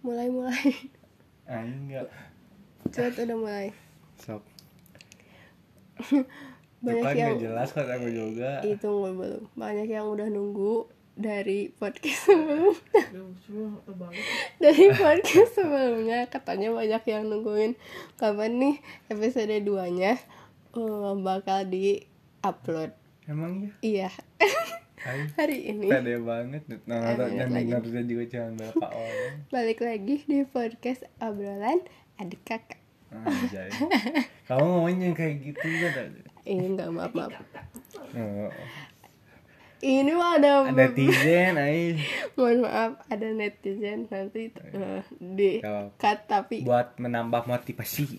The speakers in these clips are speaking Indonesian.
mulai mulai Aing enggak. Cut udah mulai. Sok. banyak Depan yang nggak jelas kan aku juga. itu nggak belum banyak yang udah nunggu dari podcast sebelum dari podcast sebelumnya katanya banyak yang nungguin. Kapan nih episode 2 nya bakal di upload Emang ya? iya Aing hari ini pede banget. Nah, Eh, yang denger juga cuma berapa orang. balik lagi di podcast obrolan adik kakak Anjay. Kamu ngomongnya kayak gitu kan? ini nggak maaf maaf Oh. ini mah ada Ada tizen, Aing. mohon maaf ada netizen nanti eh, di cut tapi buat menambah motivasi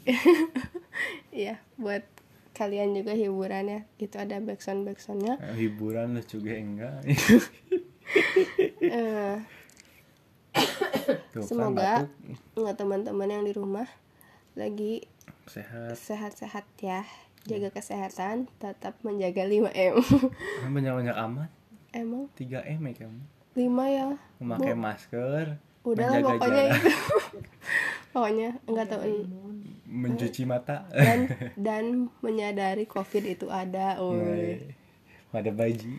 Iya, buat kalian juga hiburan ya. Itu ada backsound backsoundnya. Nah, hiburan lu juga enggak Eh, Tuh kan semoga batuk nggak teman-teman yang di rumah lagi sehat sehat-sehat ya. Jaga kesehatan, tetap menjaga 5M. banyak-banyak amat Emang 3 m ya kamu 5 ya. memakai masker Udah lah menjaga pokoknya jarak, itu. pokoknya enggak tahu mencuci mata. dan dan menyadari Covid itu ada. Woi. pada baji.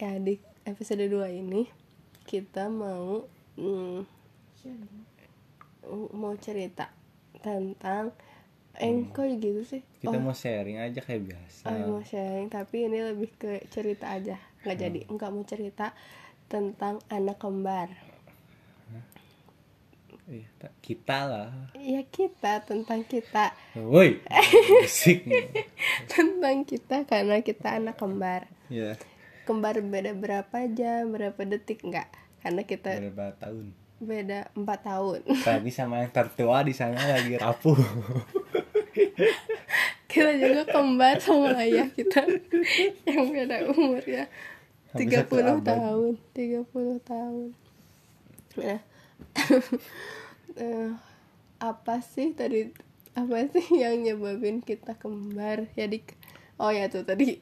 Ya di episode 2 ini kita mau mm, mau cerita tentang eh kok gitu sih. Kita oh, mau sharing aja kayak biasa. Oh, mau sharing tapi ini lebih ke cerita aja. Nggak Hmm. jadi nggak mau cerita tentang anak kembar. Iya, kita lah. Ya kita tentang kita. Woi musik tentang kita karena kita anak kembar. Ya kembar beda berapa jam berapa detik enggak. Karena kita berapa tahun? beda empat tahun. Tadi sama yang tertua di sana lagi rapuh. Kita juga kembar sama ayah kita yang beda umur ya. 30 abad. tahun 30 tahun. Nah eh, apa sih tadi apa sih yang nyebabin kita kembar? Jadi oh ya tuh tadi.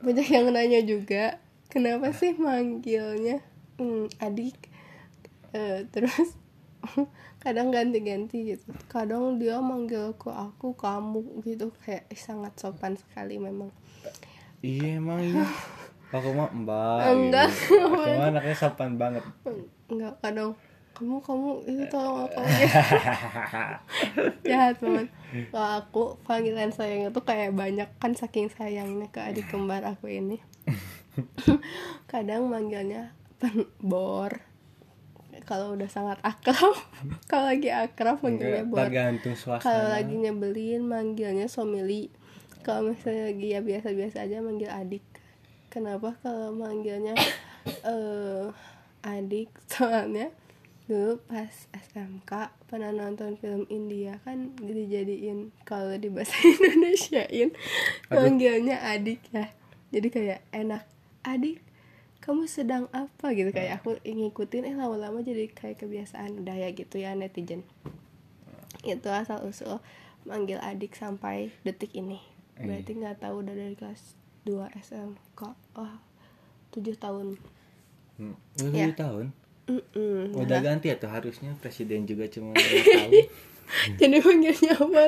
Banyak yang nanya juga kenapa sih manggilnya hmm, adik? Eh, terus kadang ganti-ganti gitu. Kadang dia manggil ke aku kamu gitu. Kayak sangat sopan sekali memang. Iya emang iya. Aku mah mbak Enggak. gitu. aku mah anaknya sopan banget. Enggak kadang kamu kamu itu tolong aku ya jahat banget. Kalau aku panggilan sayang itu kayak banyak kan saking sayangnya ke adik kembar aku ini. Kadang manggilnya bor. Kalau udah sangat akrab kalau lagi akrab manggilnya bor. tergantung kalau lagi nyebelin manggilnya somili kalau misalnya lagi ya biasa-biasa aja manggil adik. Kenapa kalau manggilnya eh adik? Soalnya dulu pas SMK pernah nonton film India kan dijadiin kalau di bahasa Indonesiain manggilnya adik ya. Jadi kayak enak adik kamu sedang apa? Gitu kayak aku ngikutin eh lama-lama jadi kayak kebiasaan udah ya gitu ya netizen. Itu asal usul manggil adik sampai detik ini. Berarti nggak tahu udah dari kelas 2 SMK oh 7 tahun. Hmm, udah Ya. tujuh tahun Mm-mm. udah ganti atau harusnya presiden juga cuma tahun? Jadi manggilnya apa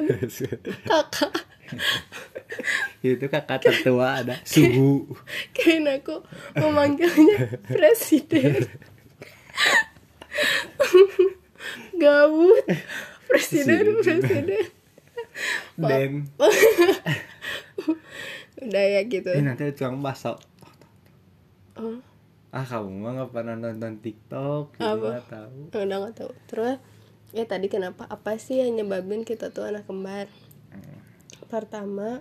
kakak. Itu kakak tertua ada. Suhu. Kirain aku memanggilnya presiden. Gabut. Presiden presiden. Dan udah ya gitu. Eh, nanti ada tukang bakso. Oh, ah kamu mah nggak pernah nonton TikTok jadi Apa? nggak tahu udah nggak tahu terus ya tadi kenapa apa sih yang nyebabin kita tuh anak kembar pertama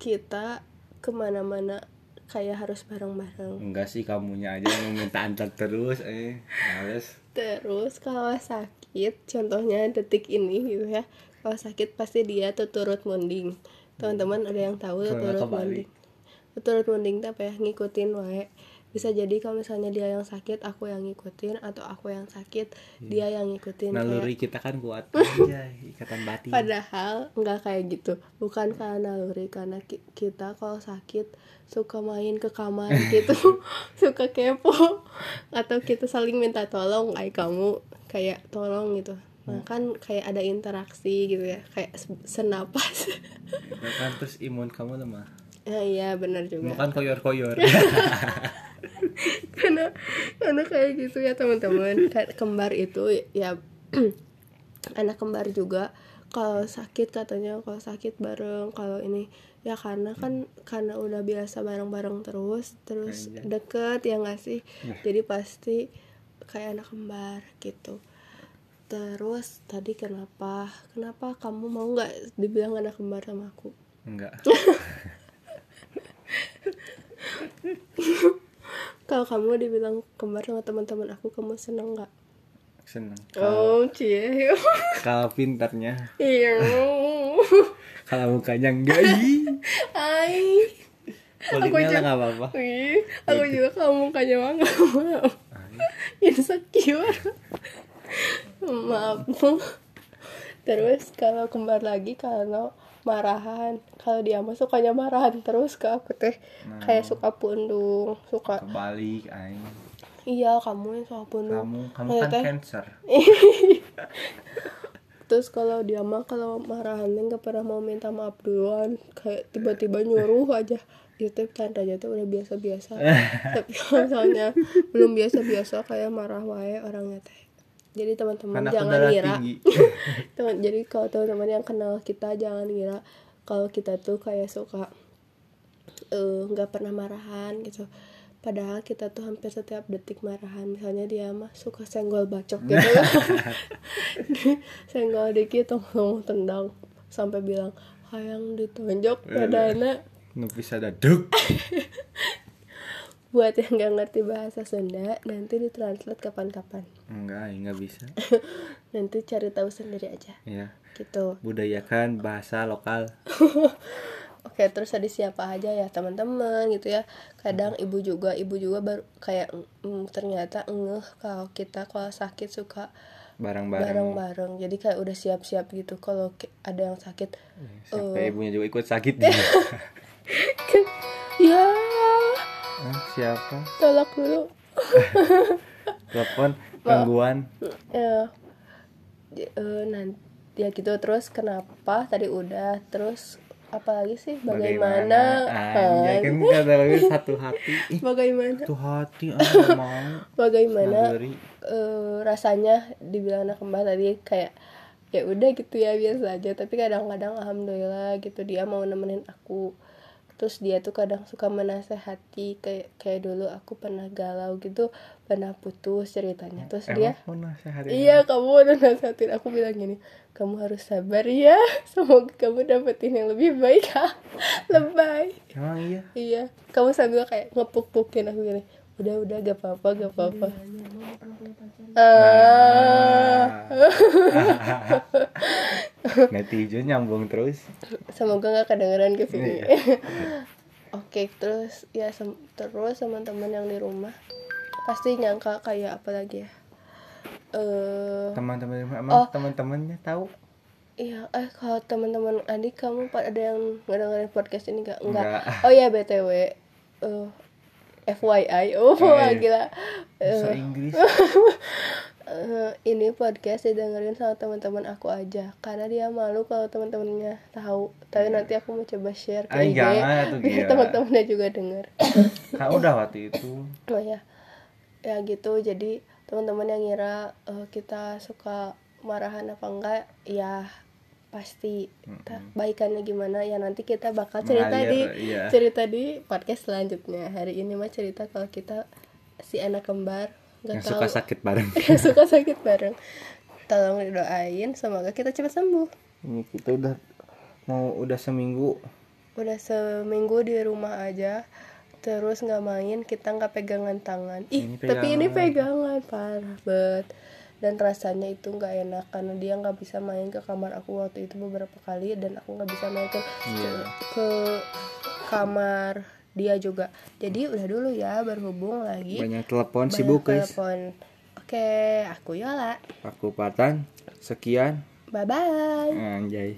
kita ke mana-mana kayak harus bareng-bareng enggak sih kamunya aja yang minta antar terus eh males Terus kalau sakit, contohnya detik ini gitu ya. Kalau sakit pasti dia tuh turut munding. Teman-teman ada yang tahu tuh turut munding. Turut munding tuh apa ya? Ngikutin wae. Bisa jadi kalau misalnya dia yang sakit, aku yang ngikutin atau aku yang sakit, dia yang ngikutin. Kayak- naluri kita kan kuat. Aja ikatan batin. Padahal nggak kayak gitu, bukan karena naluri karena ki- kita kalau sakit suka main ke kamar gitu, suka kepo atau kita saling minta tolong, ay kamu kayak tolong gitu. Nah kan kayak ada interaksi gitu ya kayak se- senapas. Itu kan terus imun kamu lemah. Ya iya benar juga. Bukan koyor-koyor karena karena kayak gitu ya teman-teman. Kembar itu ya anak kembar juga kalau sakit katanya kalau sakit bareng kalau ini ya karena kan karena udah biasa bareng-bareng terus terus deket ya nggak sih? Ya. jadi pasti kayak anak kembar gitu. Terus tadi kenapa kenapa kamu mau nggak dibilang anak kembar sama aku? Enggak kalau kamu dibilang kembar sama teman-teman aku kamu seneng nggak seneng oh cie kalau pintarnya Iya. kalau mukanya enggak. Hai. kulitnya juga- nggak apa-apa aku juga kamu kayaknya mah nggak mau. Insecure. Maaf. Terus kalau kembar lagi kalau marahan, kalau dia mah sukanya marahan terus ke aku teh kayak suka pundung, suka kebalik aing iya kamu yang suka pundung. kamu kamu Kayak kan teh. cancer Terus kalau dia mah kalau marahan nggak pernah mau minta maaf duluan, kayak tiba-tiba nyuruh aja. Itu tandanya tuh udah biasa-biasa. Tapi kalau misalnya belum biasa-biasa kayak marah wae orangnya teh. Jadi teman-teman jangan ngira. Teman jadi kalau teman-teman yang kenal kita jangan ngira kalau kita tuh kayak suka eh, nggak pernah marahan gitu. Padahal kita tuh hampir setiap detik marahan. Misalnya dia mah suka senggol bacok gitu. senggol dikit langsung tendang sampai bilang hayang ditonjok padana nu bisa daduk buat yang nggak ngerti bahasa Sunda nanti ditranslate kapan-kapan enggak aing nggak bisa. Nanti cari tahu sendiri aja. Ya gitu. Budayakan bahasa lokal. Oke terus tadi siapa aja ya? Teman-teman gitu ya. Kadang ibu juga ibu juga baru kayak mm, ternyata ngeh kalau kita kalau sakit suka bareng-bareng. bareng-bareng. Jadi kayak udah siap-siap gitu kalau ada yang sakit sampai ibunya juga ikut sakit ya. Ah, siapa? Tolak dulu. Telepon gangguan. ya nanti ya gitu terus kenapa tadi udah terus apalagi sih? Bagaimana, Anjay, kan kata lagi satu hati. Ih bagaimana? satu hati ah mau. Bagaimana eh, rasanya dibilang anak kembar tadi kayak ya udah gitu ya biasa aja. Tapi kadang-kadang alhamdulillah gitu dia mau nemenin aku terus dia tuh kadang suka menasehati kayak kayak dulu aku pernah galau gitu pernah putus ceritanya. Terus dia Emang mau nasehatin Iya kamu udah nasihatin aku bilang gini Kamu harus sabar ya. Semoga kamu dapetin yang lebih baik ha. Lebay. Emang iya? Iya. Kamu sambil kayak ngepuk-pukin aku gini Udah udah gak apa-apa gak apa-apa. ah. netizen nyambung terus Semoga gak kedengeran ke sini Iya. Oke terus ya sem- terus teman-teman yang di rumah Pasti nyangka kayak apa lagi ya Eh teman-teman emang Oh. teman-temannya tahu Iya, eh kalau teman-teman adik kamu pada ada yang ngedengerin podcast ini gak? Enggak. Enggak. Oh iya BTW. eh FYI. Oh, Eh, gila. bahasa Eh, Inggris eh, ini podcast didengerin sama teman-teman aku aja karena dia malu kalau teman-temannya tahu. Tapi nanti aku mau coba share ke IG biar teman-temannya juga denger. kan udah waktu itu Oh ya. Ya gitu. Jadi teman-teman yang ngira eh, kita suka marahan apa enggak, ya pasti Ta- baikannya gimana ya nanti kita bakal cerita Mengalir, di iya. cerita di podcast selanjutnya. Hari ini mah cerita kalau kita si anak kembar yang nggak tahu suka sakit bareng yang suka sakit bareng. Tolong didoain semoga kita cepat sembuh. ini kita udah mau udah seminggu Udah seminggu di rumah aja terus nggak main kita nggak pegangan tangan ih Ini tapi ini pegangan. pegangan parah bet dan rasanya itu nggak enak karena dia nggak bisa main ke kamar aku waktu itu beberapa kali dan aku nggak bisa main ke Iya. ke kamar dia juga. Jadi udah dulu ya berhubung lagi banyak telepon banyak sibuk guys. telepon. Oke aku Yola. Aku Patan. Sekian. Bye bye anjay